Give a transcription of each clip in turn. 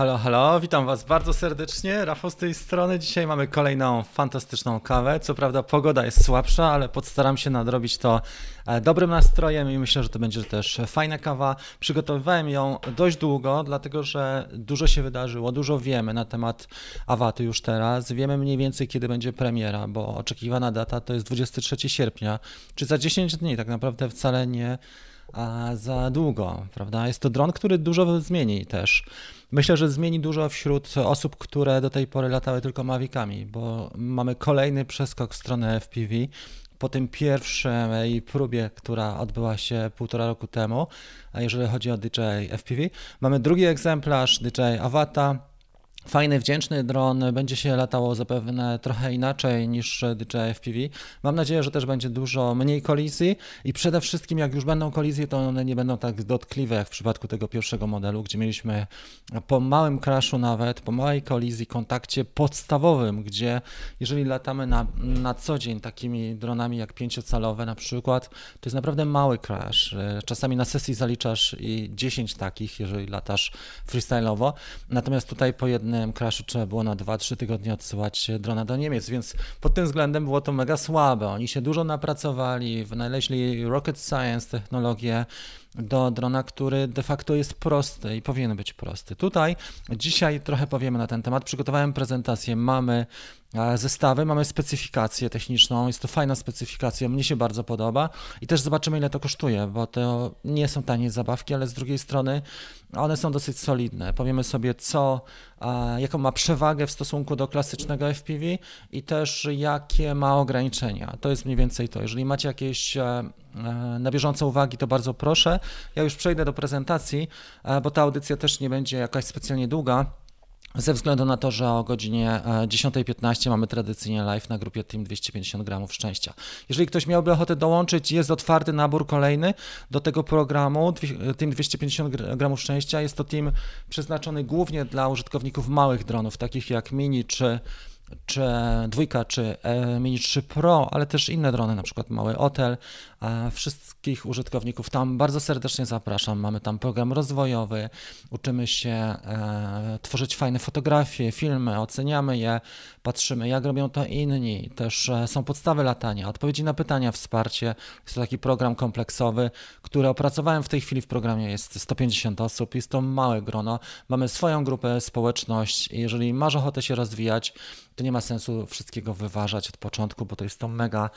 Halo, halo, witam Was bardzo serdecznie. Rafał z tej strony. Dzisiaj mamy kolejną fantastyczną kawę. Co prawda pogoda jest słabsza, ale postaram się nadrobić to e, dobrym nastrojem i myślę, że to będzie też fajna kawa. Przygotowywałem ją dość długo, dlatego że dużo się wydarzyło, dużo wiemy na temat Awaty już teraz. Wiemy mniej więcej, kiedy będzie premiera, bo oczekiwana data to jest 23 sierpnia, czy za 10 dni, tak naprawdę wcale nie za długo, prawda? Jest to dron, który dużo zmieni też. Myślę, że zmieni dużo wśród osób, które do tej pory latały tylko Mavicami, bo mamy kolejny przeskok w stronę FPV. Po tym pierwszej próbie, która odbyła się półtora roku temu, a jeżeli chodzi o DJI FPV, mamy drugi egzemplarz DJI Avata, Fajny, wdzięczny dron, będzie się latało zapewne trochę inaczej niż DJI FPV. Mam nadzieję, że też będzie dużo mniej kolizji i przede wszystkim jak już będą kolizje, to one nie będą tak dotkliwe jak w przypadku tego pierwszego modelu, gdzie mieliśmy po małym crashu nawet, po małej kolizji, kontakcie podstawowym, gdzie jeżeli latamy na, na co dzień takimi dronami jak pięciocalowe na przykład, to jest naprawdę mały crash. Czasami na sesji zaliczasz i 10 takich, jeżeli latasz freestyle'owo, natomiast tutaj po jednym jednym crashu trzeba było na 2-3 tygodnie odsyłać drona do Niemiec, więc pod tym względem było to mega słabe. Oni się dużo napracowali, wynaleźli rocket science, technologię do drona, który de facto jest prosty i powinien być prosty. Tutaj dzisiaj trochę powiemy na ten temat. Przygotowałem prezentację. Mamy e, zestawy, mamy specyfikację techniczną. Jest to fajna specyfikacja, mnie się bardzo podoba i też zobaczymy, ile to kosztuje, bo to nie są tanie zabawki, ale z drugiej strony one są dosyć solidne. Powiemy sobie, co, jaką ma przewagę w stosunku do klasycznego FPV i też jakie ma ograniczenia. To jest mniej więcej to. Jeżeli macie jakieś e, e, na bieżąco uwagi, to bardzo proszę. Ja już przejdę do prezentacji, e, bo ta audycja też nie będzie jakaś specjalnie długa. Ze względu na to, że o godzinie 10.15 mamy tradycyjnie live na grupie Team 250 gramów szczęścia. Jeżeli ktoś miałby ochotę dołączyć, jest otwarty nabór kolejny do tego programu Team 250 gramów szczęścia. Jest to team przeznaczony głównie dla użytkowników małych dronów, takich jak Mini czy czy dwójka, czy e, Mini 3 Pro, ale też inne drony, na przykład mały hotel. Wszystkich użytkowników tam bardzo serdecznie zapraszam. Mamy tam program rozwojowy, uczymy się e, tworzyć fajne fotografie, filmy, oceniamy je, patrzymy jak robią to inni. Też e, są podstawy latania, odpowiedzi na pytania, wsparcie. Jest to taki program kompleksowy, który opracowałem w tej chwili w programie. Jest 150 osób, jest to małe grono. Mamy swoją grupę, społeczność. Jeżeli masz ochotę się rozwijać, to nie ma sensu wszystkiego wyważać od początku, bo to jest to mega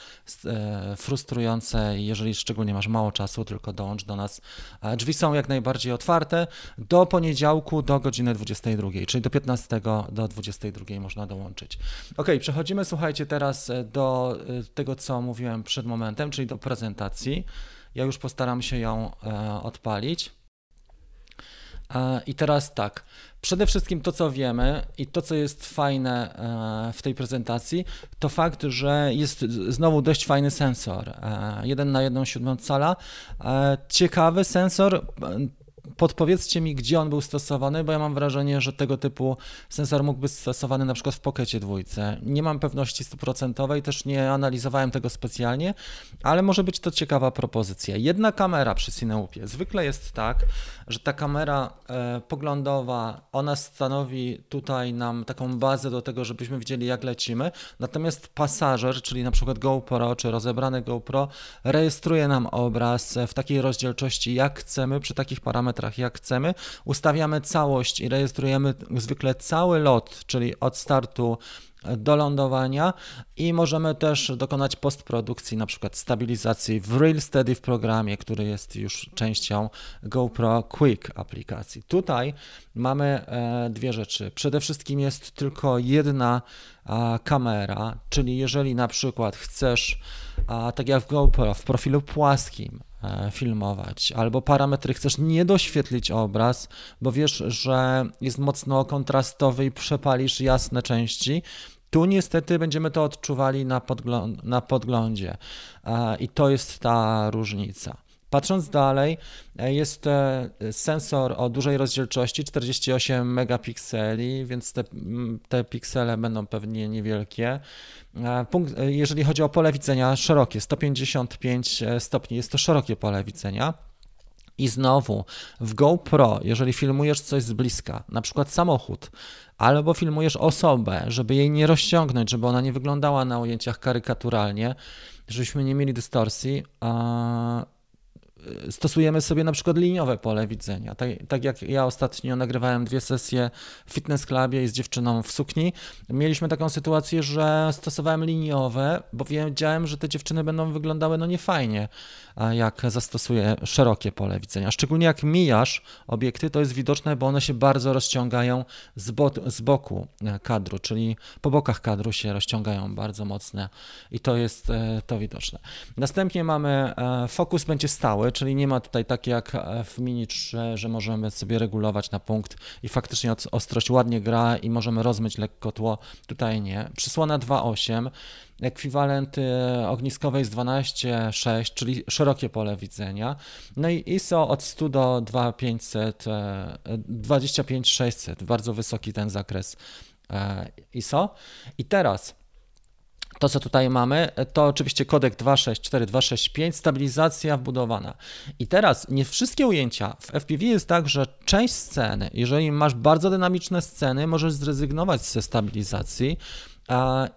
e, frustrujące, jeżeli szczególnie masz mało czasu, tylko dołącz do nas. E, drzwi są jak najbardziej otwarte do poniedziałku do godziny 22, czyli do 15 do 22 można dołączyć. Ok, przechodzimy, słuchajcie, teraz e, do tego, co mówiłem przed momentem, czyli do prezentacji. Ja już postaram się ją odpalić. I teraz tak, przede wszystkim to, co wiemy i to, co jest fajne e, w tej prezentacji, to fakt, że jest znowu dość fajny sensor. 1 e, na 1 siódmą cala. E, ciekawy sensor, podpowiedzcie mi, gdzie on był stosowany, bo ja mam wrażenie, że tego typu sensor mógł być stosowany na przykład w Pockecie dwójce. Nie mam pewności stuprocentowej, też nie analizowałem tego specjalnie, ale może być to ciekawa propozycja. Jedna kamera przy Cineupie. Zwykle jest tak, że ta kamera e, poglądowa, ona stanowi tutaj nam taką bazę do tego, żebyśmy widzieli jak lecimy, natomiast pasażer, czyli na przykład GoPro czy rozebrane GoPro, rejestruje nam obraz w takiej rozdzielczości jak chcemy, przy takich parametrach jak chcemy, ustawiamy całość i rejestrujemy zwykle cały lot, czyli od startu do lądowania i możemy też dokonać postprodukcji, na przykład stabilizacji w Real Steady w programie, który jest już częścią GoPro Quick aplikacji. Tutaj mamy e, dwie rzeczy. Przede wszystkim jest tylko jedna kamera, czyli jeżeli na przykład chcesz, tak jak w GoPro, w profilu płaskim, filmować, albo parametry chcesz nie doświetlić obraz, bo wiesz, że jest mocno kontrastowy i przepalisz jasne części, tu niestety będziemy to odczuwali na, podglą na podglądzie. E, i to jest ta różnica. Patrząc dalej, e, jest sensor o dużej rozdzielczości 48 megapikseli, więc te, te piksele będą pewnie niewielkie. E, punkt, e, jeżeli chodzi o pole widzenia, szerokie, 155 stopni jest to szerokie pole widzenia. I znowu w GoPro, jeżeli filmujesz coś z bliska, na przykład samochód, albo filmujesz osobę, żeby jej nie rozciągnąć, żeby ona nie wyglądała na ujęciach karykaturalnie, żebyśmy nie mieli dystorsji, stosujemy sobie na przykład liniowe pole widzenia. Tak, tak, jak ja ostatnio nagrywałem dwie sesje w fitness clubie z dziewczyną w sukni, mieliśmy taką sytuację, że stosowałem liniowe, bo wiedziałem, że te dziewczyny będą wyglądały no niefajnie, jak zastosuję szerokie pole widzenia. Szczególnie jak mijasz obiekty, to jest widoczne, bo one się bardzo rozciągają z, bo, z boku kadru, czyli po bokach kadru się rozciągają bardzo mocne i to jest e, to widoczne. Następnie mamy e, fokus będzie stały, czyli nie ma tutaj tak jak w Mini 3, że możemy sobie regulować na punkt i faktycznie ostrość ładnie gra i możemy rozmyć lekko tło. Tutaj nie. Przysłona 2.8, ekwiwalent ogniskowej jest 12.6, czyli szerokie pole widzenia. No i ISO od 100 do 2500, 25600, bardzo wysoki ten zakres e, ISO. I teraz to, co tutaj mamy, to oczywiście kodek 264, 265, stabilizacja wbudowana. I teraz nie wszystkie ujęcia w FPV jest tak, że część sceny, jeżeli masz bardzo dynamiczne sceny, możesz zrezygnować ze stabilizacji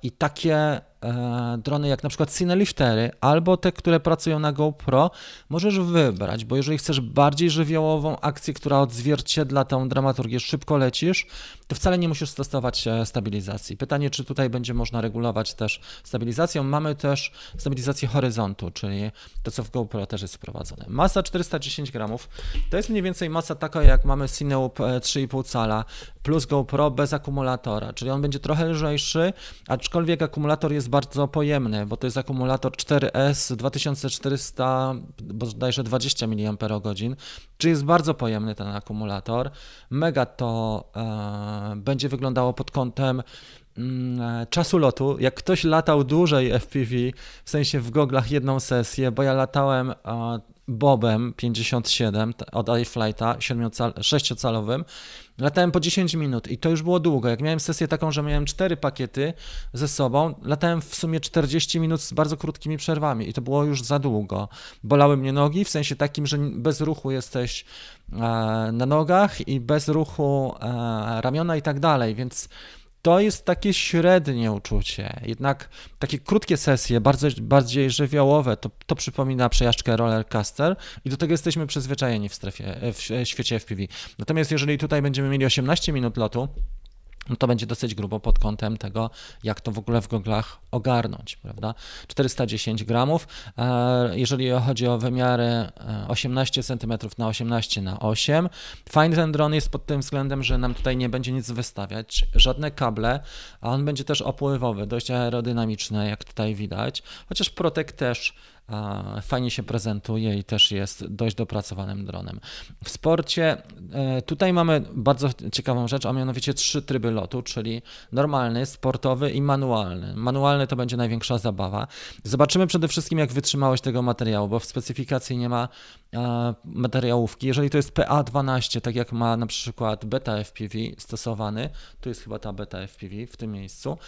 i takie E, drony jak na przykład Cineliftery albo te, które pracują na GoPro, możesz wybrać, bo jeżeli chcesz bardziej żywiołową akcję, która odzwierciedla tę dramaturgię, szybko lecisz, to wcale nie musisz stosować e, stabilizacji. Pytanie, czy tutaj będzie można regulować też stabilizacją. Mamy też stabilizację horyzontu, czyli to, co w GoPro też jest wprowadzone. Masa 410 gramów, to jest mniej więcej masa taka, jak mamy Cineloop 3,5 cala plus GoPro bez akumulatora, czyli on będzie trochę lżejszy, aczkolwiek akumulator jest bardzo pojemny, bo to jest akumulator 4S 2400, bodajże 20 mAh, czyli jest bardzo pojemny ten akumulator. Mega to e, będzie wyglądało pod kątem mm, czasu lotu. Jak ktoś latał dłużej FPV, w sensie w goglach jedną sesję, bo ja latałem e, Bobem 57 od iFlighta 6-calowym, latałem po 10 minut i to już było długo. Jak miałem sesję taką, że miałem 4 pakiety ze sobą, latałem w sumie 40 minut z bardzo krótkimi przerwami i to było już za długo. Bolały mnie nogi w sensie takim, że bez ruchu jesteś e, na nogach i bez ruchu e, ramiona i tak dalej, więc to jest takie średnie uczucie. Jednak takie krótkie sesje, bardzo, bardziej żywiołowe, to, to przypomina przejażdżkę rollercoaster i do tego jesteśmy przyzwyczajeni w, strefie, w świecie FPV. Natomiast jeżeli tutaj będziemy mieli 18 minut lotu, no to będzie dosyć grubo pod kątem tego, jak to w ogóle w goglach ogarnąć, prawda? 410 gramów. E, jeżeli chodzi o wymiary 18 cm na 18 na 8, fajny ten dron jest pod tym względem, że nam tutaj nie będzie nic wystawiać, żadne kable, a on będzie też opływowy, dość aerodynamiczny, jak tutaj widać, chociaż Protek też fajnie się prezentuje i też jest dość dopracowanym dronem. W sporcie e, tutaj mamy bardzo ciekawą rzecz, a mianowicie trzy tryby lotu, czyli normalny, sportowy i manualny. Manualny to będzie największa zabawa. Zobaczymy przede wszystkim, jak wytrzymałość tego materiału, bo w specyfikacji nie ma e, materiałówki. Jeżeli to jest PA12, tak jak ma na przykład beta FPV stosowany, tu jest chyba ta beta FPV w tym miejscu,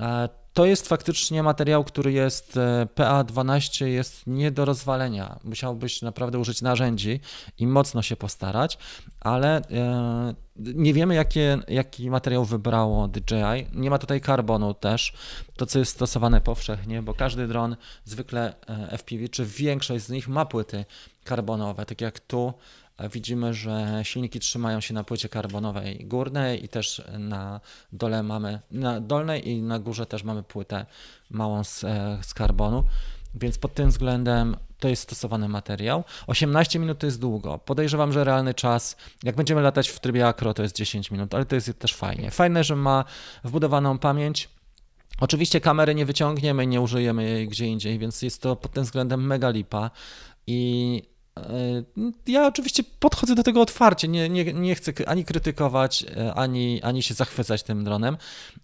e, to jest faktycznie materiał, który jest e, PA12, jest nie do rozwalenia. Musiałbyś naprawdę użyć narzędzi i mocno się postarać, ale e, nie wiemy, jakie, jaki materiał wybrało DJI. Nie ma tutaj karbonu też, to co jest stosowane powszechnie, bo każdy dron, zwykle e, FPV, czy większość z nich ma płyty karbonowe, tak jak tu widzimy, że silniki trzymają się na płycie karbonowej górnej i też na dole mamy, na dolnej i na górze też mamy płytę małą z, e, z karbonu, więc pod tym względem to jest stosowany materiał. 18 minut to jest długo. Podejrzewam, że realny czas, jak będziemy latać w trybie akro, to jest 10 minut, ale to jest też fajnie. Fajne, że ma wbudowaną pamięć. Oczywiście kamery nie wyciągniemy, nie użyjemy jej gdzie indziej, więc jest to pod tym względem mega lipa. I ja oczywiście podchodzę do tego otwarcie, nie, nie, nie chcę ani krytykować, e, ani, ani się zachwycać tym dronem,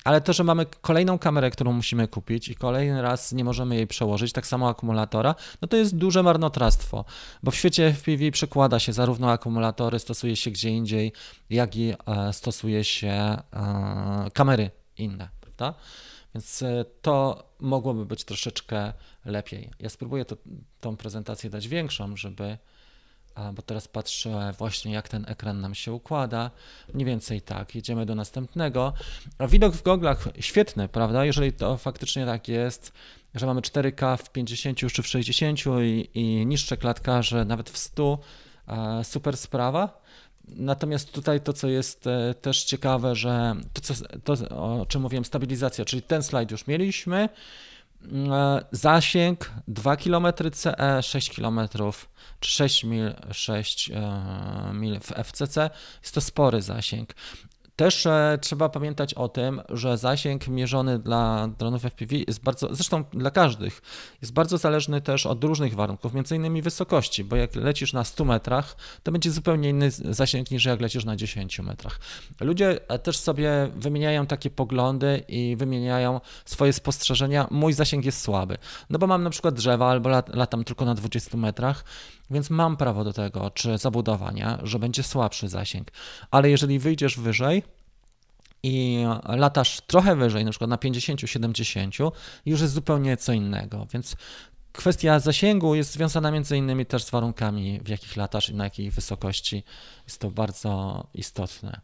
ale to, że mamy kolejną kamerę, którą musimy kupić i kolejny raz nie możemy jej przełożyć, tak samo akumulatora, no to jest duże marnotrawstwo, bo w świecie FPV przekłada się zarówno akumulatory, stosuje się gdzie indziej, jak i e, stosuje się kamery inne, prawda? Więc to mogłoby być troszeczkę lepiej. Ja spróbuję to, tą prezentację dać większą, żeby bo teraz patrzę właśnie jak ten ekran nam się układa. Mniej więcej tak, jedziemy do następnego. Widok w goglach świetny, prawda? Jeżeli to faktycznie tak jest, że mamy 4K w 50 czy w 60 i, i niższe klatkarze nawet w 100, super sprawa. Natomiast tutaj to, co jest e, też ciekawe, że to, co, to, o czym mówiłem, stabilizacja, czyli ten slajd już mieliśmy, zasięg 2 km CE, 6 km czy 6 mil, 6 e, mil w FCC. Jest to spory zasięg. Też e, trzeba pamiętać o tym, że zasięg mierzony dla dronów FPV jest bardzo, zresztą dla każdych, jest bardzo zależny też od różnych warunków, między innymi wysokości, bo jak lecisz na 100 metrach, to będzie zupełnie inny zasięg niż jak lecisz na 10 metrach. Ludzie e, też sobie wymieniają takie poglądy i wymieniają swoje spostrzeżenia. Mój zasięg jest słaby, no bo mam na przykład drzewa albo lat, latam tylko na 20 metrach, więc mam prawo do tego, czy zabudowania, że będzie słabszy zasięg. Ale jeżeli wyjdziesz wyżej, i latasz trochę wyżej, na przykład na 50-70, już jest zupełnie co innego. Więc kwestia zasięgu jest związana między innymi też z warunkami, w jakich latasz i na jakiej wysokości. Jest to bardzo istotne.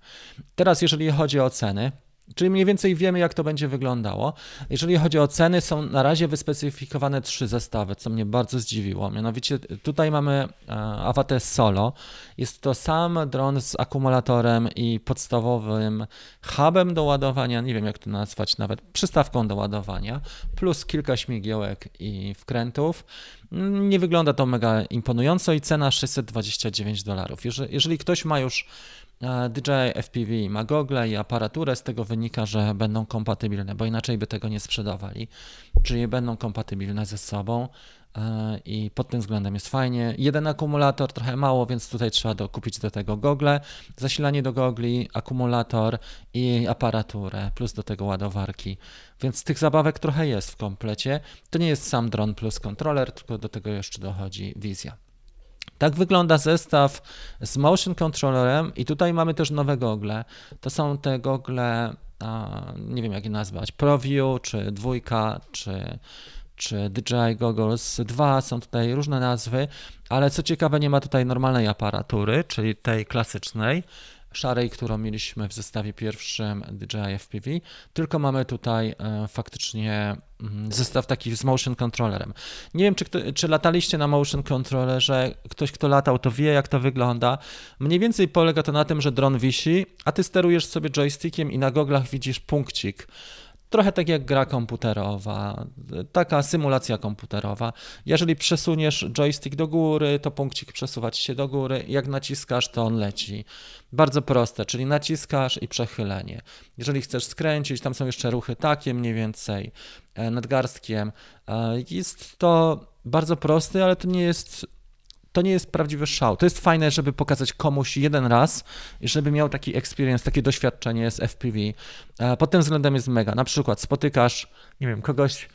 Teraz, jeżeli chodzi o ceny, Czyli mniej więcej wiemy, jak to będzie wyglądało. Jeżeli chodzi o ceny, są na razie wyspecyfikowane trzy zestawy, co mnie bardzo zdziwiło. Mianowicie tutaj mamy e, Avate Solo. Jest to sam dron z akumulatorem i podstawowym hubem do ładowania, nie wiem jak to nazwać, nawet przystawką do ładowania, plus kilka śmigiełek i wkrętów. Nie wygląda to mega imponująco i cena 629 dolarów. Jeżeli ktoś ma już DJI FPV ma gogle i aparaturę, z tego wynika, że będą kompatybilne, bo inaczej by tego nie sprzedawali, czyli będą kompatybilne ze sobą e, i pod tym względem jest fajnie. Jeden akumulator, trochę mało, więc tutaj trzeba dokupić do tego gogle, zasilanie do gogli, akumulator i aparaturę, plus do tego ładowarki. Więc tych zabawek trochę jest w komplecie. To nie jest sam dron plus kontroler, tylko do tego jeszcze dochodzi wizja. Tak wygląda zestaw z motion controllerem i tutaj mamy też nowe gogle. To są te gogle, nie wiem jak je nazwać, ProView, czy dwójka, czy, czy DJI Goggles 2, są tutaj różne nazwy, ale co ciekawe nie ma tutaj normalnej aparatury, czyli tej klasycznej, szarej, którą mieliśmy w zestawie pierwszym DJI FPV, tylko mamy tutaj e, faktycznie mm, zestaw taki z motion controllerem. Nie wiem, czy, czy lataliście na motion controllerze, ktoś, kto latał, to wie, jak to wygląda. Mniej więcej polega to na tym, że dron wisi, a ty sterujesz sobie joystickiem i na goglach widzisz punkcik. Trochę tak jak gra komputerowa, taka symulacja komputerowa. Jeżeli przesuniesz joystick do góry, to punkcik przesuwać się do góry. Jak naciskasz, to on leci. Bardzo proste, czyli naciskasz i przechylenie. Jeżeli chcesz skręcić, tam są jeszcze ruchy takie mniej więcej e, nadgarstkiem. E, jest to bardzo prosty, ale to nie jest to nie jest prawdziwy szał. To jest fajne, żeby pokazać komuś jeden raz żeby miał taki experience, takie doświadczenie z FPV. E, pod tym względem jest mega. Na przykład spotykasz, nie wiem, kogoś,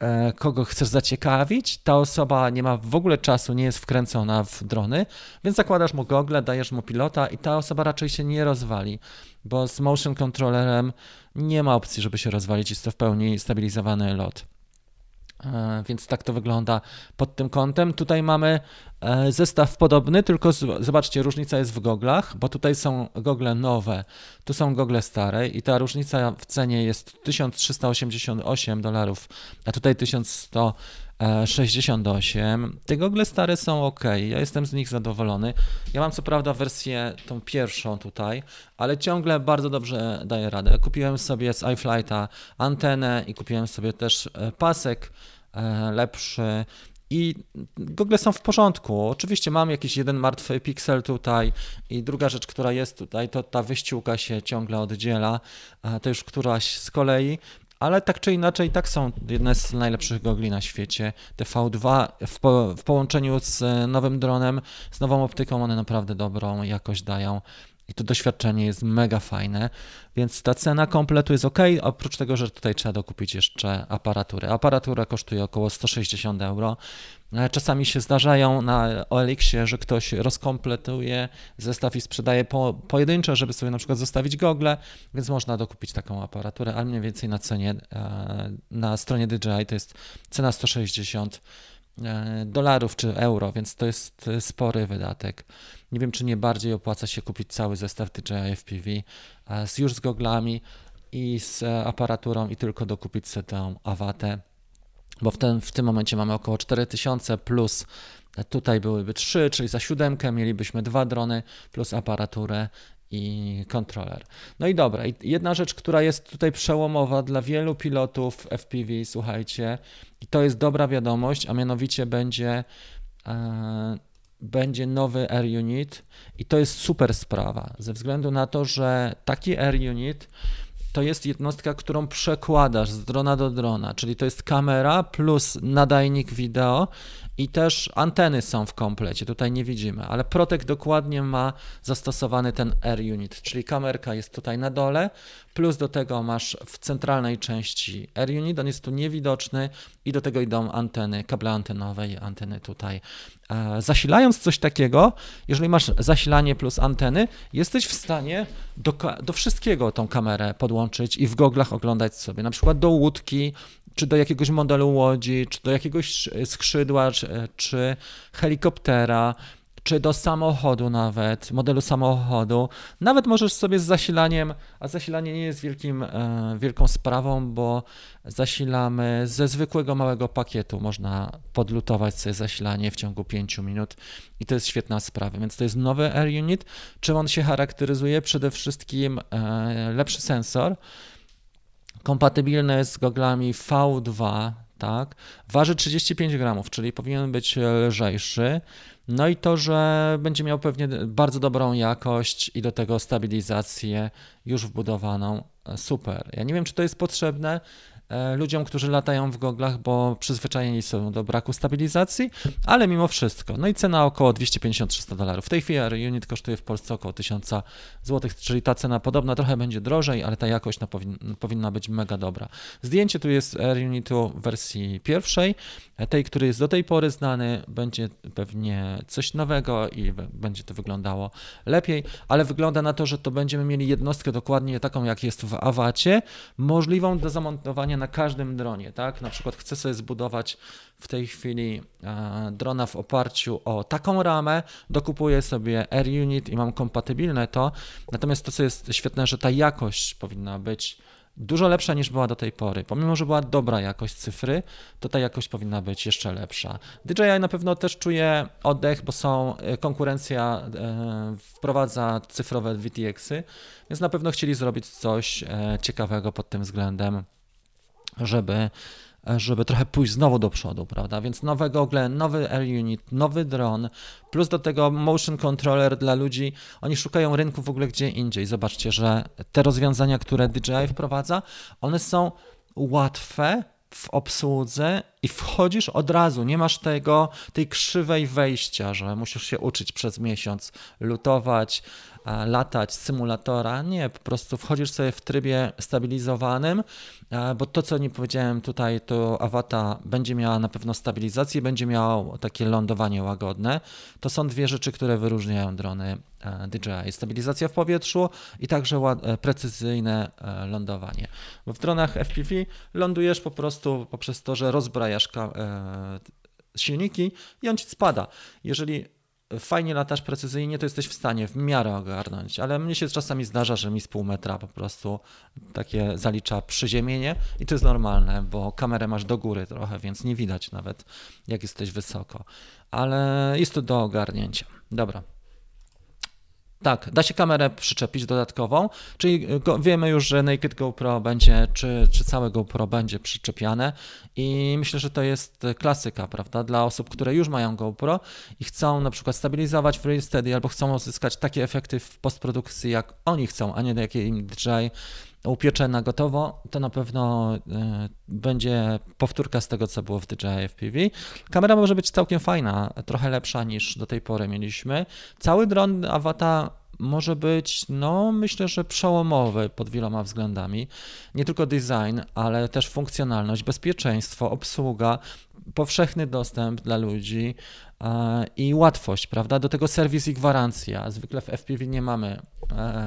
e, kogo chcesz zaciekawić, ta osoba nie ma w ogóle czasu, nie jest wkręcona w drony, więc zakładasz mu gogle, dajesz mu pilota i ta osoba raczej się nie rozwali, bo z motion controllerem nie ma opcji, żeby się rozwalić, jest to w pełni stabilizowany lot. E, więc tak to wygląda pod tym kątem. Tutaj mamy e, zestaw podobny, tylko zobaczcie, różnica jest w goglach, bo tutaj są gogle nowe, tu są gogle stare i ta różnica w cenie jest 1388 dolarów, a tutaj 1168. Te gogle stare są ok, ja jestem z nich zadowolony. Ja mam co prawda wersję tą pierwszą tutaj, ale ciągle bardzo dobrze daje radę. Kupiłem sobie z iFlighta antenę i kupiłem sobie też e, pasek E, lepszy. I Google są w porządku. Oczywiście mam jakiś jeden martwy piksel tutaj i druga rzecz, która jest tutaj, to ta wyściółka się ciągle oddziela. To już któraś z kolei, ale tak czy inaczej, tak są jedne z najlepszych gogli na świecie. Te V2 w, po, w połączeniu z nowym dronem, z nową optyką, one naprawdę dobrą jakość dają. I to doświadczenie jest mega fajne, więc ta cena kompletu jest ok, oprócz tego, że tutaj trzeba dokupić jeszcze aparaturę. Aparatura kosztuje około 160 euro. E, czasami się zdarzają na OLX-ie, że ktoś rozkompletuje zestaw i sprzedaje po, pojedynczo, żeby sobie na przykład zostawić gogle, więc można dokupić taką aparaturę, ale mniej więcej na cenie e, na stronie DJI to jest cena 160 dolarów czy euro, więc to jest spory wydatek. Nie wiem, czy nie bardziej opłaca się kupić cały zestaw DJI FPV z, już z goglami i z aparaturą i tylko dokupić sobie tę awatę, bo w, ten, w tym momencie mamy około 4000 plus Tutaj byłyby trzy, czyli za siódemkę mielibyśmy dwa drony plus aparaturę i kontroler. No i dobra, jedna rzecz, która jest tutaj przełomowa dla wielu pilotów FPV, słuchajcie, i to jest dobra wiadomość, a mianowicie będzie, e, będzie nowy Air Unit i to jest super sprawa, ze względu na to, że taki Air Unit to jest jednostka, którą przekładasz z drona do drona, czyli to jest kamera plus nadajnik wideo i też anteny są w komplecie, tutaj nie widzimy, ale Protek dokładnie ma zastosowany ten Air Unit, czyli kamerka jest tutaj na dole, plus do tego masz w centralnej części Air Unit, on jest tu niewidoczny i do tego idą anteny, kable antenowe i anteny tutaj. E, zasilając coś takiego, jeżeli masz zasilanie plus anteny, jesteś w stanie do, do wszystkiego tą kamerę podłączyć i w goglach oglądać sobie, na przykład do łódki, czy do jakiegoś modelu łodzi, czy do jakiegoś skrzydła, czy, czy helikoptera, czy do samochodu nawet, modelu samochodu. Nawet możesz sobie z zasilaniem, a zasilanie nie jest wielkim, e, wielką sprawą, bo zasilamy ze zwykłego małego pakietu. Można podlutować sobie zasilanie w ciągu 5 minut i to jest świetna sprawa. Więc to jest nowy Air Unit. Czym on się charakteryzuje? Przede wszystkim e, lepszy sensor kompatybilny z goglami V2, tak, waży 35 gramów, czyli powinien być lżejszy. No i to, że będzie miał pewnie bardzo dobrą jakość i do tego stabilizację już wbudowaną. Super. Ja nie wiem, czy to jest potrzebne. E, ludziom, którzy latają w goglach, bo przyzwyczajeni są do braku stabilizacji, ale mimo wszystko. No i cena około 250-300 dolarów. W tej chwili Air Unit kosztuje w Polsce około 1000 zł, czyli ta cena podobna, trochę będzie drożej, ale ta jakość no, powin, powinna być mega dobra. Zdjęcie tu jest Air Unitu w wersji pierwszej, tej, który jest do tej pory znany, będzie pewnie coś nowego i będzie to wyglądało lepiej, ale wygląda na to, że to będziemy mieli jednostkę dokładnie taką, jak jest w Awacie, możliwą do zamontowania na każdym dronie, tak? Na przykład chcę sobie zbudować w tej chwili e, drona w oparciu o taką ramę, dokupuję sobie Air Unit i mam kompatybilne to. Natomiast to, co jest świetne, że ta jakość powinna być dużo lepsza niż była do tej pory. Pomimo, że była dobra jakość cyfry, to ta jakość powinna być jeszcze lepsza. DJI na pewno też czuje oddech, bo są e, konkurencja e, wprowadza cyfrowe VTX-y, więc na pewno chcieli zrobić coś ciekawego pod tym względem żeby, żeby trochę pójść znowu do przodu, prawda? Więc nowe gogle, nowy Air Unit, nowy dron, plus do tego motion controller dla ludzi. Oni szukają rynku w ogóle gdzie indziej. Zobaczcie, że te rozwiązania, które DJI wprowadza, one są łatwe w obsłudze i wchodzisz od razu. Nie masz tego, tej krzywej wejścia, że musisz się uczyć przez miesiąc, lutować, latać z symulatora. Nie, po prostu wchodzisz sobie w trybie stabilizowanym, bo to, co nie powiedziałem tutaj, to Awata będzie miała na pewno stabilizację, będzie miało takie lądowanie łagodne. To są dwie rzeczy, które wyróżniają drony DJI. Stabilizacja w powietrzu i także e, precyzyjne e, lądowanie. Bo w dronach FPV lądujesz po prostu poprzez to, że rozbrajasz e, silniki i on ci spada. Jeżeli fajnie latasz precyzyjnie, to jesteś w stanie w miarę ogarnąć, ale mnie się czasami zdarza, że mi z pół metra po prostu takie zalicza przyziemienie i to jest normalne, bo kamerę masz do góry trochę, więc nie widać nawet jak jesteś wysoko, ale jest to do ogarnięcia. Dobra, tak, da się kamerę przyczepić dodatkową, czyli wiemy już, że Naked GoPro będzie, czy, czy całe GoPro będzie przyczepiane i myślę, że to jest klasyka, prawda, dla osób, które już mają GoPro i chcą na przykład stabilizować w Real Steady albo chcą uzyskać takie efekty w postprodukcji, jak oni chcą, a nie jakie im DJI upiecze na gotowo, to na pewno y, będzie powtórka z tego, co było w DJI FPV. Kamera może być całkiem fajna, trochę lepsza niż do tej pory mieliśmy. Cały dron Avata może być, no myślę, że przełomowy pod wieloma względami. Nie tylko design, ale też funkcjonalność, bezpieczeństwo, obsługa, powszechny dostęp dla ludzi i łatwość, prawda? Do tego serwis i gwarancja. Zwykle w FPV nie mamy e,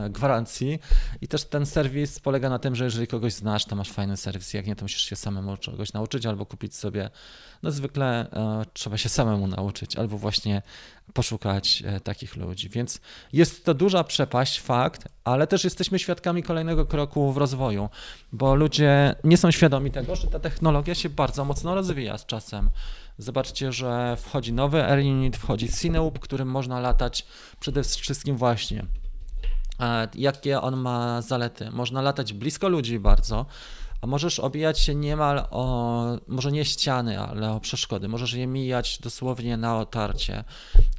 gwarancji i też ten serwis polega na tym, że jeżeli kogoś znasz, to masz fajny serwis, jak nie, to musisz się samemu czegoś nauczyć albo kupić sobie, no zwykle e, trzeba się samemu nauczyć albo właśnie poszukać e, takich ludzi, więc jest to duża przepaść, fakt, ale też jesteśmy świadkami kolejnego kroku w rozwoju, bo ludzie nie są świadomi tego, że ta technologia się bardzo mocno rozwija z czasem. Zobaczcie, że wchodzi nowy Air Unit, wchodzi Cineub, którym można latać przede wszystkim właśnie. Jakie on ma zalety? Można latać blisko ludzi bardzo, a możesz obijać się niemal o, może nie ściany, ale o przeszkody. Możesz je mijać dosłownie na otarcie,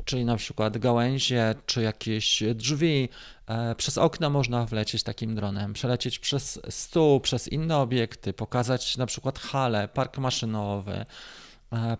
czyli na przykład gałęzie, czy jakieś drzwi. E, przez okna można wlecieć takim dronem, przelecieć przez stół, przez inne obiekty, pokazać na przykład halę, park maszynowy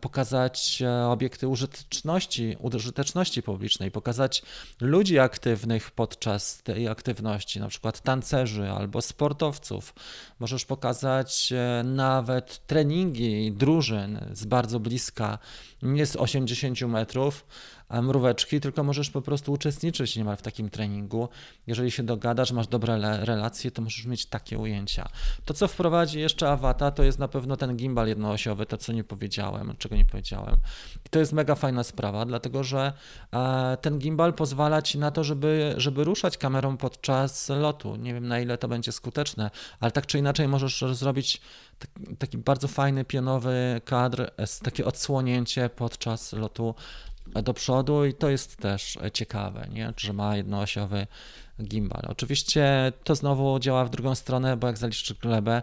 pokazać e, obiekty użyteczności, użyteczności publicznej, pokazać ludzi aktywnych podczas tej aktywności, na przykład tancerzy albo sportowców. Możesz pokazać e, nawet treningi drużyn z bardzo bliska, nie z 80 metrów, mróweczki, tylko możesz po prostu uczestniczyć niemal w takim treningu. Jeżeli się dogadasz, masz dobre relacje, to możesz mieć takie ujęcia. To, co wprowadzi jeszcze Avata, to jest na pewno ten gimbal jednoosiowy, to co nie powiedziałem, czego nie powiedziałem. I to jest mega fajna sprawa, dlatego że e, ten gimbal pozwala ci na to, żeby, żeby ruszać kamerą podczas lotu. Nie wiem na ile to będzie skuteczne, ale tak czy inaczej możesz zrobić taki bardzo fajny, pionowy kadr, takie odsłonięcie podczas lotu do przodu i to jest też ciekawe, nie? że ma jednoosiowy gimbal. Oczywiście to znowu działa w drugą stronę, bo jak zaliczysz glebę,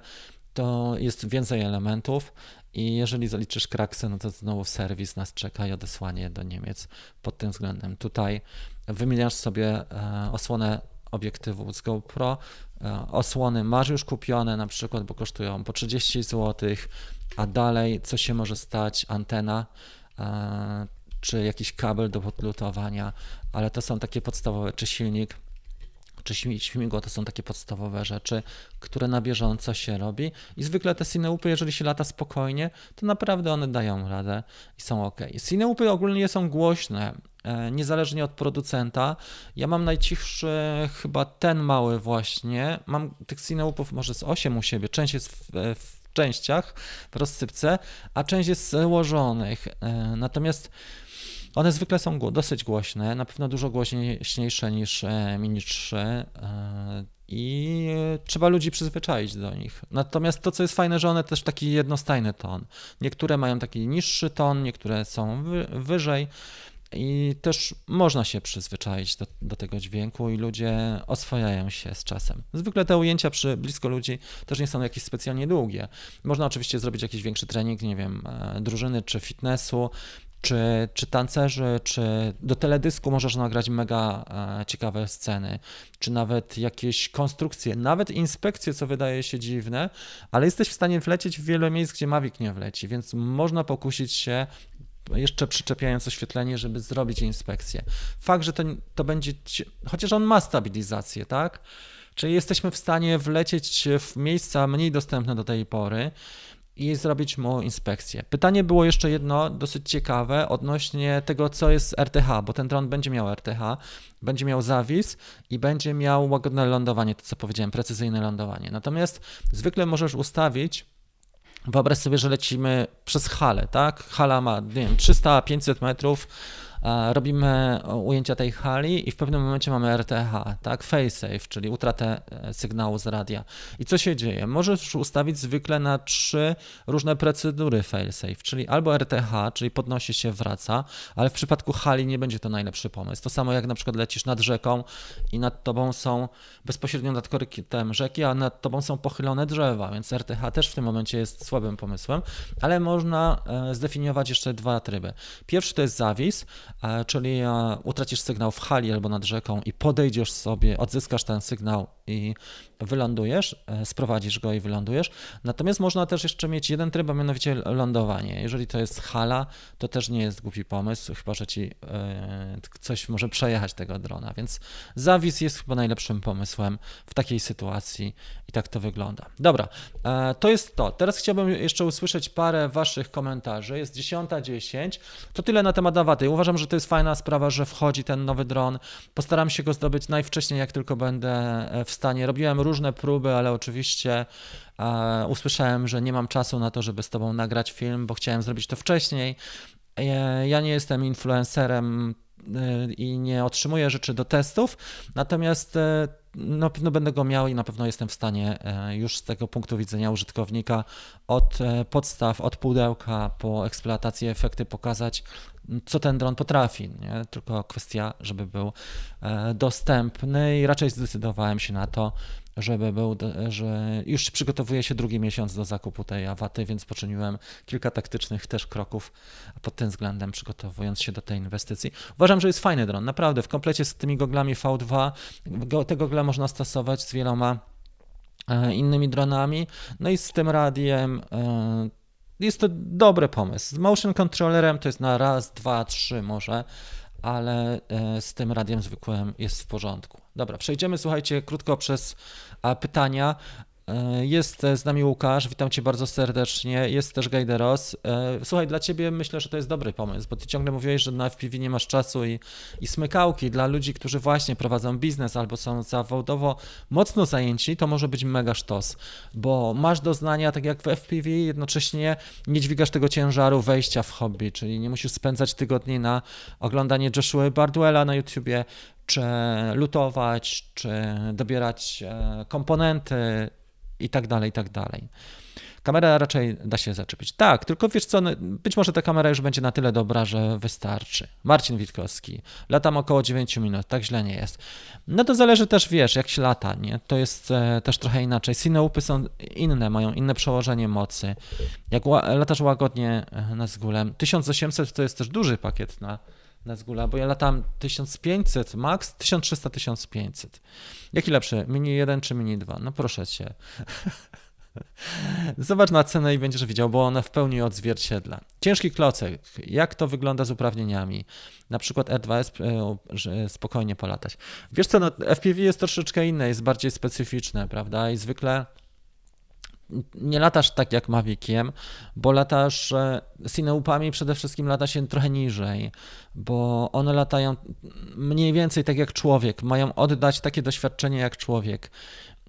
to jest więcej elementów i jeżeli zaliczysz kraksę, no to znowu serwis nas czeka i odesłanie do Niemiec pod tym względem. Tutaj wymieniasz sobie e, osłonę obiektywu z GoPro. E, osłony masz już kupione na przykład, bo kosztują po 30 zł, a dalej co się może stać? Antena e, czy jakiś kabel do podlutowania, ale to są takie podstawowe, czy silnik, czy śmigło, to są takie podstawowe rzeczy, które na bieżąco się robi i zwykle te Cineupy, jeżeli się lata spokojnie, to naprawdę one dają radę i są ok. Cineupy ogólnie są głośne, niezależnie od producenta. Ja mam najcichszy chyba ten mały właśnie, mam tych Cineupów może z 8 u siebie, część jest w, w częściach, w rozsypce, a część jest złożonych. E, natomiast one zwykle są dosyć głośne, na pewno dużo głośniejsze niż e, Mini 3 e, i trzeba ludzi przyzwyczaić do nich. Natomiast to, co jest fajne, że one też taki jednostajny ton. Niektóre mają taki niższy ton, niektóre są wyżej. I też można się przyzwyczaić do, do, tego dźwięku i ludzie oswajają się z czasem. Zwykle te ujęcia przy blisko ludzi też nie są jakieś specjalnie długie. Można oczywiście zrobić jakiś większy trening, nie wiem, e, drużyny czy fitnessu, czy, czy tancerzy, czy do teledysku możesz nagrać mega e, ciekawe sceny, czy nawet jakieś konstrukcje, nawet inspekcje, co wydaje się dziwne, ale jesteś w stanie wlecieć w wiele miejsc, gdzie Mavic nie wleci, więc można pokusić się jeszcze przyczepiając oświetlenie, żeby zrobić inspekcję. Fakt, że to, to będzie, chociaż on ma stabilizację, tak? Czyli jesteśmy w stanie wlecieć w miejsca mniej dostępne do tej pory, i zrobić mu inspekcję. Pytanie było jeszcze jedno dosyć ciekawe odnośnie tego, co jest RTH, bo ten dron będzie miał RTH, będzie miał zawis i będzie miał łagodne lądowanie, to co powiedziałem, precyzyjne lądowanie. Natomiast zwykle możesz ustawić Wyobraź sobie, że lecimy przez halę, tak? Hala ma, nie wiem, 300-500 metrów, robimy ujęcia tej hali i w pewnym momencie mamy RTH, tak, failsafe, czyli utratę e, sygnału z radia. I co się dzieje? Możesz ustawić zwykle na trzy różne procedury failsafe, czyli albo RTH, czyli podnosi się, wraca, ale w przypadku hali nie będzie to najlepszy pomysł. To samo jak na przykład lecisz nad rzeką i nad tobą są bezpośrednio nad korytem rzeki, a nad tobą są pochylone drzewa, więc RTH też w tym momencie jest słabym pomysłem, ale można e, zdefiniować jeszcze dwa tryby. Pierwszy to jest zawis, czyli utracisz sygnał w hali albo nad rzeką i podejdziesz sobie, odzyskasz ten sygnał i wylądujesz, e, sprowadzisz go i wylądujesz. Natomiast można też jeszcze mieć jeden tryb, a mianowicie lądowanie. Jeżeli to jest hala, to też nie jest głupi pomysł, chyba że ci e, coś może przejechać tego drona, więc zawis jest chyba najlepszym pomysłem w takiej sytuacji i tak to wygląda. Dobra, e, to jest to. Teraz chciałbym jeszcze usłyszeć parę waszych komentarzy. Jest 10.10. To tyle na temat Awaty. Uważam, że to jest fajna sprawa, że wchodzi ten nowy dron. Postaram się go zdobyć najwcześniej, jak tylko będę w stanie. Robiłem różne próby, ale oczywiście e, usłyszałem, że nie mam czasu na to, żeby z tobą nagrać film, bo chciałem zrobić to wcześniej. E, ja nie jestem influencerem e, i nie otrzymuję rzeczy do testów, natomiast e, na pewno będę go miał i na pewno jestem w stanie e, już z tego punktu widzenia użytkownika od podstaw, od pudełka po eksploatację efekty pokazać, co ten dron potrafi. Nie? Tylko kwestia, żeby był dostępny i raczej zdecydowałem się na to, żeby był, że już przygotowuje się drugi miesiąc do zakupu tej awaty, więc poczyniłem kilka taktycznych też kroków pod tym względem, przygotowując się do tej inwestycji. Uważam, że jest fajny dron, naprawdę. W komplecie z tymi goglami V2 te gogle można stosować z wieloma e, innymi dronami, no i z tym radiem e, jest to dobry pomysł. Z motion controllerem to jest na raz, dwa, trzy może, ale e, z tym radiem zwykłym jest w porządku. Dobra, przejdziemy, słuchajcie, krótko przez pytania. E, jest z nami Łukasz, witam cię bardzo serdecznie. Jest też Gajderos. E, słuchaj, dla ciebie myślę, że to jest dobry pomysł, bo ty ciągle mówiłeś, że na FPV nie masz czasu i, i smykałki. Dla ludzi, którzy właśnie prowadzą biznes albo są zawodowo mocno zajęci, to może być mega sztos, bo masz doznania, tak jak w FPV, jednocześnie nie dźwigasz tego ciężaru wejścia w hobby, czyli nie musisz spędzać tygodni na oglądanie Joshua Bardwella na YouTubie, czy lutować, czy dobierać e, komponenty i tak dalej, i tak dalej. Kamera raczej da się zaczepić. Tak, tylko wiesz co, no, być może ta kamera już będzie na tyle dobra, że wystarczy. Marcin Witkowski, latam około 9 minut, tak źle nie jest. No to zależy też, wiesz, jak się lata, nie? To jest e, też trochę inaczej. Cineupy są inne, mają inne przełożenie mocy. Jak latasz łagodnie e, na zgulem, 1800 to jest też duży pakiet na na Zgula, bo ja latam 1500 max, 1300-1500. Jaki lepszy, Mini 1 czy Mini 2? No proszę cię. Zobacz na cenę i będziesz widział, bo ona w pełni odzwierciedla. Ciężki klocek, jak to wygląda z uprawnieniami? Na przykład R2S, e, spokojnie polatać. Wiesz co, no, FPV jest troszeczkę inne, jest bardziej specyficzne, prawda? I zwykle nie latasz tak jak Maviciem, bo latasz Cineupami przede wszystkim lata się trochę niżej, bo one latają mniej więcej tak jak człowiek, mają oddać takie doświadczenie jak człowiek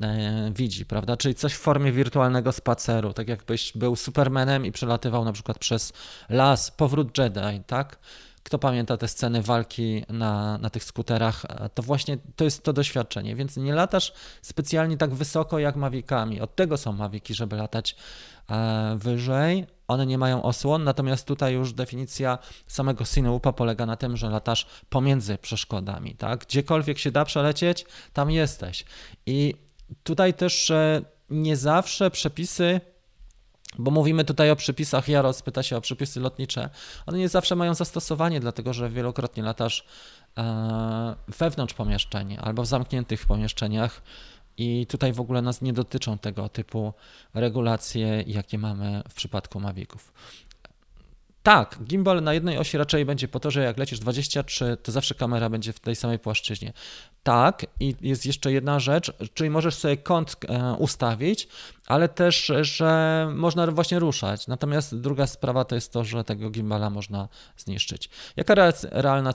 e, widzi, prawda? Czyli coś w formie wirtualnego spaceru, tak jakbyś był Supermanem i przelatywał na przykład przez las, powrót Jedi, tak? Kto pamięta te sceny walki na, na tych skuterach, to właśnie to jest to doświadczenie, więc nie latasz specjalnie tak wysoko jak Mavicami. Od tego są Maviki, żeby latać e, wyżej. One nie mają osłon, natomiast tutaj już definicja samego Sineupa polega na tym, że latasz pomiędzy przeszkodami, tak? Gdziekolwiek się da przelecieć, tam jesteś. I tutaj też nie zawsze przepisy bo mówimy tutaj o przepisach, Jaros pyta się o przepisy lotnicze. One nie zawsze mają zastosowanie, dlatego że wielokrotnie latasz e, wewnątrz pomieszczeń albo w zamkniętych pomieszczeniach i tutaj w ogóle nas nie dotyczą tego typu regulacje, jakie mamy w przypadku Maviców. Tak, gimbal na jednej osi raczej będzie po to, że jak lecisz 23, to zawsze kamera będzie w tej samej płaszczyźnie. Tak, i jest jeszcze jedna rzecz, czyli możesz sobie kąt e, ustawić, ale też, że można właśnie ruszać. Natomiast druga sprawa to jest to, że tego gimbala można zniszczyć. Jaka realna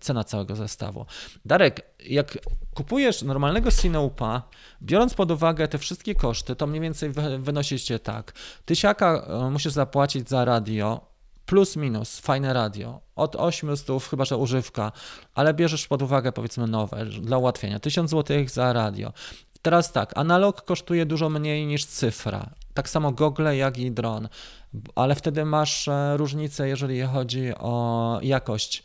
cena, całego zestawu? Darek, jak kupujesz normalnego Cineupa, biorąc pod uwagę te wszystkie koszty, to mniej więcej wynosi się tak. Tysiaka e, musisz zapłacić za radio, plus minus, fajne radio, od 800, chyba że używka, ale bierzesz pod uwagę powiedzmy nowe, dla ułatwienia, 1000 zł za radio. Teraz tak, analog kosztuje dużo mniej niż cyfra, tak samo gogle jak i dron, ale wtedy masz e, różnicę, jeżeli chodzi o jakość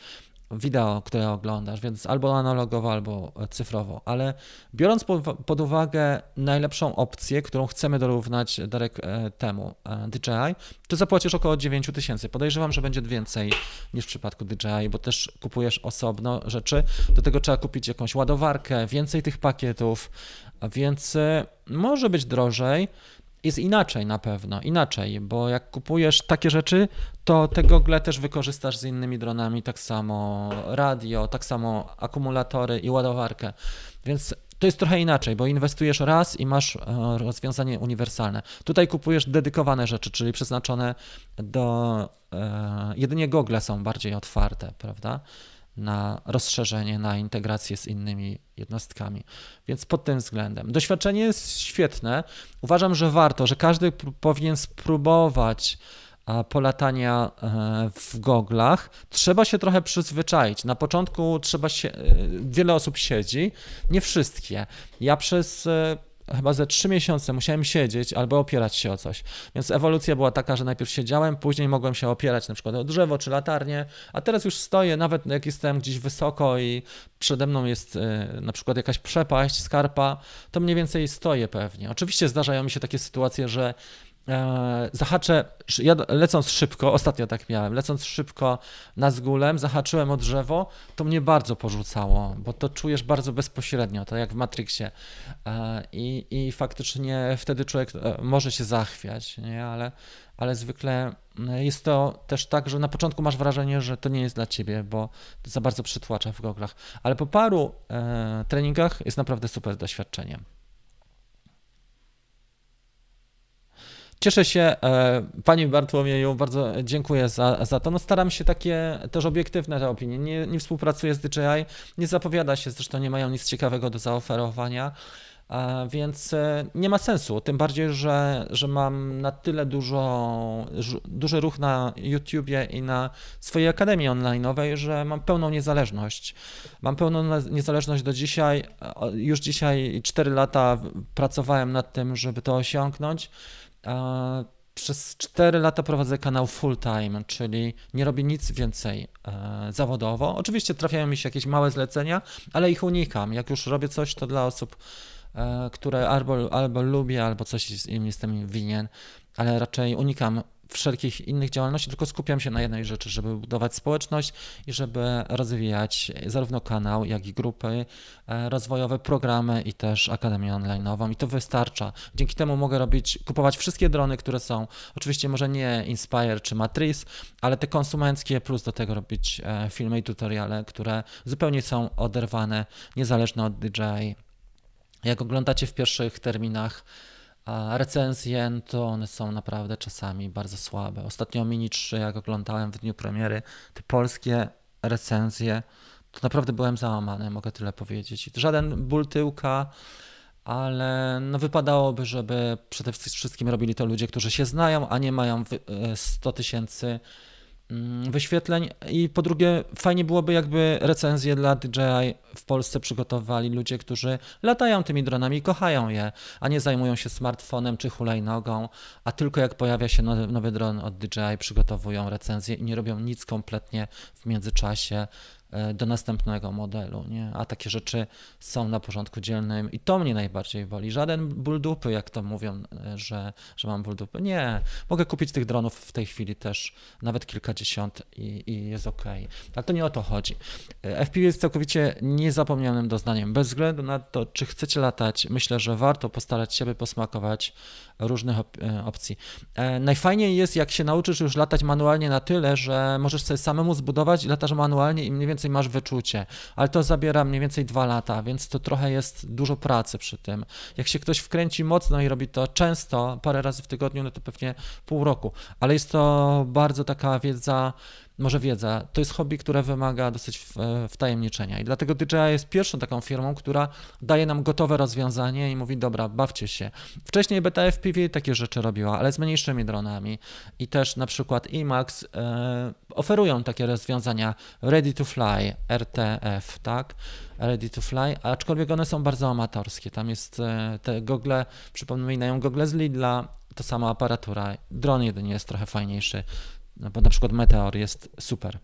wideo, które oglądasz, więc albo analogowo, albo cyfrowo, ale biorąc pod, uwagę najlepszą opcję, którą chcemy dorównać Darek e, temu e, DJI, to zapłacisz około 9 tysięcy. Podejrzewam, że będzie więcej niż w przypadku DJI, bo też kupujesz osobno rzeczy. Do tego trzeba kupić jakąś ładowarkę, więcej tych pakietów, więc e, może być drożej. Jest inaczej na pewno, inaczej, bo jak kupujesz takie rzeczy, to te gogle też wykorzystasz z innymi dronami, tak samo radio, tak samo akumulatory i ładowarkę. Więc to jest trochę inaczej, bo inwestujesz raz i masz e, rozwiązanie uniwersalne. Tutaj kupujesz dedykowane rzeczy, czyli przeznaczone do. E, jedynie gogle są bardziej otwarte, prawda? Na rozszerzenie, na integrację z innymi jednostkami. Więc pod tym względem. Doświadczenie jest świetne. Uważam, że warto, że każdy powinien spróbować polatania e, w goglach, trzeba się trochę przyzwyczaić. Na początku trzeba się, e, wiele osób siedzi, nie wszystkie. Ja przez e, chyba ze trzy miesiące musiałem siedzieć albo opierać się o coś. Więc ewolucja była taka, że najpierw siedziałem, później mogłem się opierać na przykład o drzewo czy latarnię, a teraz już stoję, nawet jak jestem gdzieś wysoko i przede mną jest na przykład jakaś przepaść, skarpa, to mniej więcej stoję pewnie. Oczywiście zdarzają mi się takie sytuacje, że zahaczę, ja lecąc szybko, ostatnio tak miałem, lecąc szybko na zgulem, zahaczyłem o drzewo, to mnie bardzo porzucało, bo to czujesz bardzo bezpośrednio, to jak w Matrixie e, i, i faktycznie wtedy człowiek e, może się zachwiać, nie? Ale, ale zwykle jest to też tak, że na początku masz wrażenie, że to nie jest dla ciebie, bo za bardzo przytłacza w goglach, ale po paru treningach jest naprawdę super doświadczeniem. Cieszę się, e, Panie Bartłomieju, bardzo dziękuję za, za to. No staram się takie też obiektywne te opinie. Nie, nie współpracuję z DJI, nie zapowiada się, zresztą nie mają nic ciekawego do zaoferowania. Więc e, nie ma sensu, tym bardziej, że, że mam na tyle dużo, duży ruch na YouTubie i na swojej akademii online'owej, że mam pełną niezależność. Mam pełną niezależność do dzisiaj. Już dzisiaj 4 lata pracowałem nad tym, żeby to osiągnąć. Przez 4 lata prowadzę kanał full time, czyli nie robię nic więcej e, zawodowo. Oczywiście trafiają mi się jakieś małe zlecenia, ale ich unikam. Jak już robię coś, to dla osób, e, które albo, albo lubię, albo coś im jestem winien, ale raczej unikam wszelkich innych działalności, tylko skupiam się na jednej rzeczy, żeby budować społeczność i żeby rozwijać zarówno kanał, jak i grupy e, rozwojowe, programy i też Akademię Online'ową i to wystarcza. Dzięki temu mogę robić, kupować wszystkie drony, które są, oczywiście może nie Inspire czy Matrice, ale te konsumenckie, plus do tego robić e, filmy i tutoriale, które zupełnie są oderwane, niezależne od DJI. Jak oglądacie w pierwszych terminach, recenzje to one są naprawdę czasami bardzo słabe. Ostatnio Mini 3, jak oglądałem w dniu premiery, te polskie recenzje, to naprawdę byłem załamany, mogę tyle powiedzieć. Żaden ból tyłka, ale no wypadałoby, żeby przede wszystkim robili to ludzie, którzy się znają, a nie mają 100 e, tysięcy Mm, wyświetleń. I po drugie fajnie byłoby jakby recenzje dla DJI w Polsce przygotowali ludzie, którzy latają tymi dronami i kochają je, a nie zajmują się smartfonem czy hulajnogą, a tylko jak pojawia się nowy, nowy dron od DJI przygotowują recenzję i nie robią nic kompletnie w międzyczasie do następnego modelu, nie? a takie rzeczy są na porządku dzielnym i to mnie najbardziej woli. Żaden ból dupy, jak to mówią, e, że, że mam ból dupy. Nie, mogę kupić tych dronów w tej chwili też nawet kilkadziesiąt i, i jest ok. Ale to nie o to chodzi. E, FPV jest całkowicie niezapomnianym doznaniem. Bez względu na to, czy chcecie latać, myślę, że warto postarać się, by posmakować różnych op opcji. Najfajniej jest, jak się nauczysz już latać manualnie na tyle, że możesz sobie samemu zbudować i latasz manualnie i mniej więcej więcej masz wyczucie, ale to zabiera mniej więcej dwa lata, więc to trochę jest dużo pracy przy tym. Jak się ktoś wkręci mocno i robi to często, parę razy w tygodniu, no to pewnie pół roku, ale jest to bardzo taka wiedza może wiedza, to jest hobby, które wymaga dosyć wtajemniczenia i dlatego DJI jest pierwszą taką firmą, która daje nam gotowe rozwiązanie i mówi, dobra, bawcie się. Wcześniej Beta FPV takie rzeczy robiła, ale z mniejszymi dronami i też na przykład IMAX e, oferują takie rozwiązania ready to fly, RTF, tak? Ready to fly, aczkolwiek one są bardzo amatorskie. Tam jest e, te gogle, przypominają gogle z Lidla, to sama aparatura. Dron jedynie jest trochę fajniejszy bo na przykład Meteor jest super.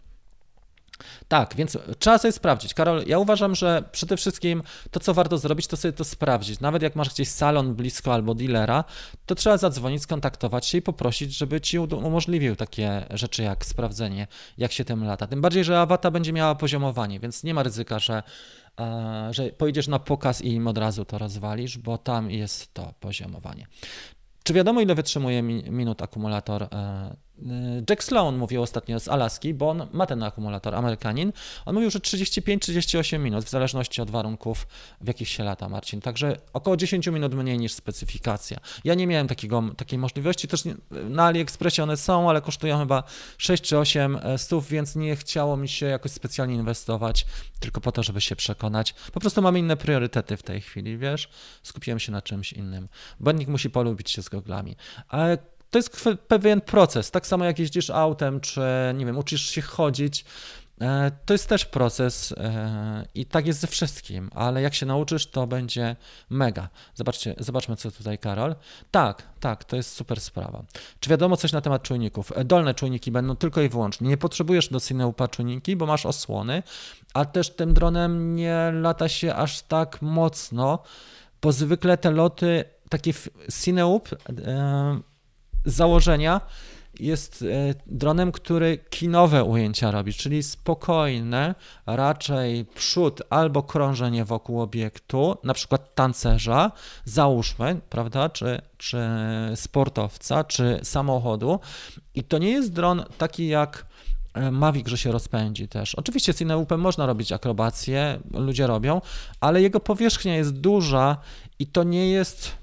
Tak, więc trzeba sobie sprawdzić. Karol, ja uważam, że przede wszystkim to, co warto zrobić, to sobie to sprawdzić. Nawet jak masz gdzieś salon blisko albo dealera, to trzeba zadzwonić, skontaktować się i poprosić, żeby ci umożliwił takie rzeczy jak sprawdzenie, jak się tym lata. Tym bardziej, że Awata będzie miała poziomowanie, więc nie ma ryzyka, że, e, że pojedziesz na pokaz i im od razu to rozwalisz, bo tam jest to poziomowanie. Czy wiadomo, ile wytrzymuje minut akumulator e, Jack Sloan mówił ostatnio z Alaski, bo on ma ten akumulator, Amerykanin. On mówił, że 35-38 minut, w zależności od warunków, w jakich się lata, Marcin. Także około 10 minut mniej niż specyfikacja. Ja nie miałem takiego, takiej możliwości, też na AliExpressie one są, ale kosztują chyba 6 czy 8 e, stów, więc nie chciało mi się jakoś specjalnie inwestować, tylko po to, żeby się przekonać. Po prostu mamy inne priorytety w tej chwili, wiesz? Skupiłem się na czymś innym. Błędnik musi polubić się z goglami. Ale to jest pewien proces. Tak samo jak jeździsz autem, czy nie wiem, uczysz się chodzić. E, to jest też proces e, i tak jest ze wszystkim, ale jak się nauczysz, to będzie mega. Zobaczcie, zobaczmy, co tutaj Karol. Tak, tak, to jest super sprawa. Czy wiadomo coś na temat czujników? E, dolne czujniki będą tylko i wyłącznie. Nie potrzebujesz do Cineupa czujniki, bo masz osłony, a też tym dronem nie lata się aż tak mocno, bo zwykle te loty, takie Cineup z założenia jest e, dronem, który kinowe ujęcia robi, czyli spokojne, raczej przód albo krążenie wokół obiektu, na przykład tancerza, załóżmy, prawda, czy, czy sportowca, czy samochodu. I to nie jest dron taki jak e, Mavic, że się rozpędzi też. Oczywiście z Cineupem można robić akrobacje, ludzie robią, ale jego powierzchnia jest duża i to nie jest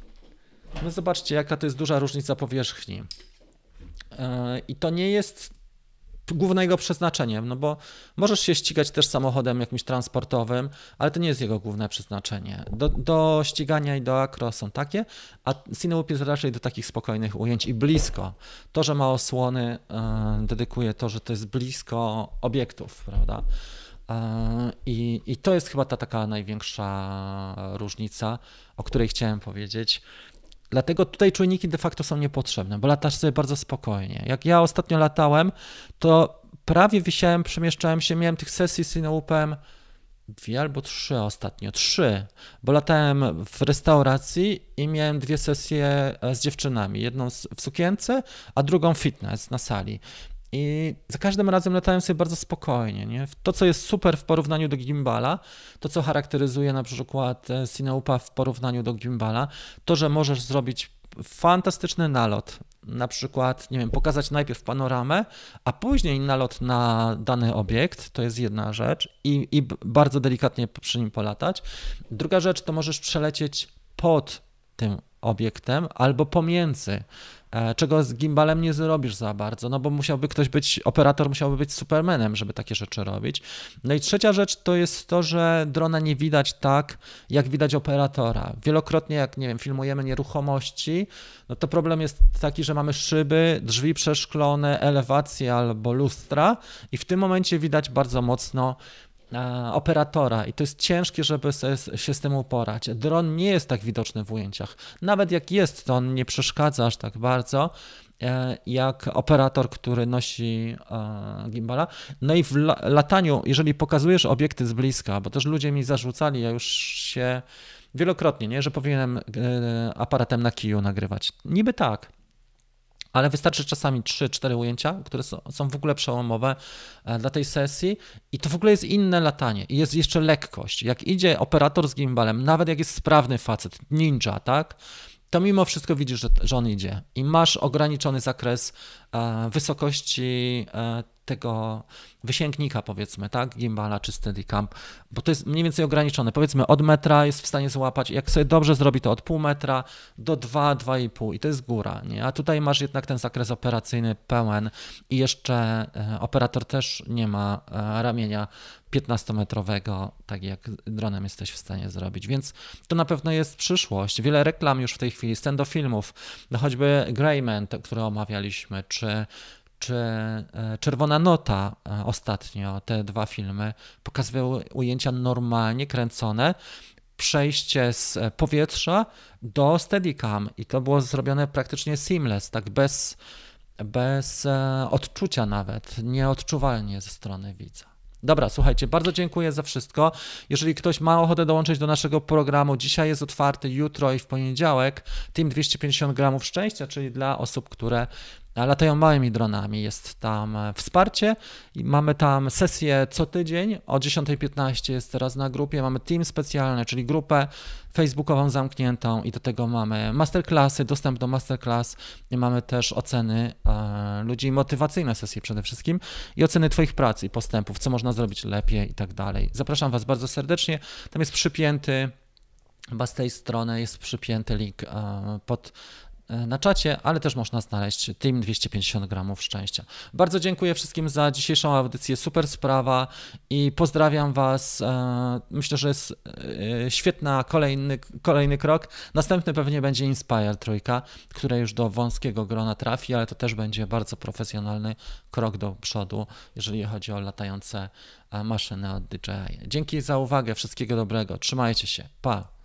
no zobaczcie, jaka to jest duża różnica powierzchni. E, I to nie jest główne jego przeznaczeniem, no bo możesz się ścigać też samochodem jakimś transportowym, ale to nie jest jego główne przeznaczenie. Do, do ścigania i do akro są takie, a Cinewoop jest raczej do takich spokojnych ujęć i blisko. To, że ma osłony, yy, dedykuje to, że to jest blisko obiektów, prawda? E, I, I to jest chyba ta taka największa różnica, o której chciałem powiedzieć. Dlatego tutaj czujniki de facto są niepotrzebne, bo latasz sobie bardzo spokojnie. Jak ja ostatnio latałem, to prawie wisiałem, przemieszczałem się, miałem tych sesji z Cineupem dwie albo trzy ostatnio, trzy, bo latałem w restauracji i miałem dwie sesje e, z dziewczynami, jedną w sukience, a drugą fitness na sali. I za każdym razem latałem sobie bardzo spokojnie. Nie? To, co jest super w porównaniu do gimbala, to, co charakteryzuje na przykład e, Cineupa w porównaniu do gimbala, to, że możesz zrobić fantastyczny nalot. Na przykład, nie wiem, pokazać najpierw panoramę, a później nalot na dany obiekt, to jest jedna rzecz, i, i bardzo delikatnie przy nim polatać. Druga rzecz to możesz przelecieć pod tym obiektem albo pomiędzy. E, czego z gimbalem nie zrobisz za bardzo, no bo musiałby ktoś być, operator musiałby być supermanem, żeby takie rzeczy robić. No i trzecia rzecz to jest to, że drona nie widać tak, jak widać operatora. Wielokrotnie, jak nie wiem, filmujemy nieruchomości, no to problem jest taki, że mamy szyby, drzwi przeszklone, elewacje albo lustra i w tym momencie widać bardzo mocno operatora i to jest ciężkie, żeby się z tym uporać. Dron nie jest tak widoczny w ujęciach. Nawet jak jest, to on nie przeszkadza aż tak bardzo e, jak operator, który nosi e, gimbala. No i w lataniu, jeżeli pokazujesz obiekty z bliska, bo też ludzie mi zarzucali, ja już się wielokrotnie, nie, że powinienem e, aparatem na kiju nagrywać. Niby tak, ale wystarczy czasami 3-4 ujęcia, które są w ogóle przełomowe e, dla tej sesji. I to w ogóle jest inne latanie. I jest jeszcze lekkość. Jak idzie operator z gimbalem, nawet jak jest sprawny facet, ninja, tak, to mimo wszystko widzisz, że, że on idzie. I masz ograniczony zakres e, wysokości e, tego wysięgnika, powiedzmy, tak, gimbala czy steadicam, bo to jest mniej więcej ograniczone. Powiedzmy, od metra jest w stanie złapać, jak sobie dobrze zrobi to od pół metra do 2, 2,5 i to jest góra, nie? A tutaj masz jednak ten zakres operacyjny pełen. I jeszcze e, operator też nie ma e, ramienia 15-metrowego, tak jak dronem jesteś w stanie zrobić. Więc to na pewno jest przyszłość. Wiele reklam już w tej chwili, scen do filmów, no choćby Greyman, które omawialiśmy, czy czy e, Czerwona Nota e, ostatnio, te dwa filmy, pokazywały ujęcia normalnie kręcone, przejście z powietrza do Steadicam i to było zrobione praktycznie seamless, tak bez, bez e, odczucia nawet, nieodczuwalnie ze strony widza. Dobra, słuchajcie, bardzo dziękuję za wszystko. Jeżeli ktoś ma ochotę dołączyć do naszego programu, dzisiaj jest otwarty, jutro i w poniedziałek, Team 250 gramów szczęścia, czyli dla osób, które latają małymi dronami. Jest tam e, wsparcie i mamy tam sesję co tydzień. O 10.15 jest teraz na grupie. Mamy team specjalny, czyli grupę facebookową zamkniętą i do tego mamy masterclassy, dostęp do masterclass. I mamy też oceny e, ludzi, motywacyjne sesje przede wszystkim i oceny Twoich prac i postępów, co można zrobić lepiej i tak dalej. Zapraszam Was bardzo serdecznie. Tam jest przypięty Chyba z tej strony jest przypięty link e, pod na czacie, ale też można znaleźć Team 250 gramów szczęścia. Bardzo dziękuję wszystkim za dzisiejszą audycję, super sprawa i pozdrawiam Was. E, myślę, że jest e, świetna kolejny, kolejny krok. Następny pewnie będzie Inspire trójka, która już do wąskiego grona trafi, ale to też będzie bardzo profesjonalny krok do przodu, jeżeli chodzi o latające maszyny od DJI. Dzięki za uwagę, wszystkiego dobrego, trzymajcie się, pa!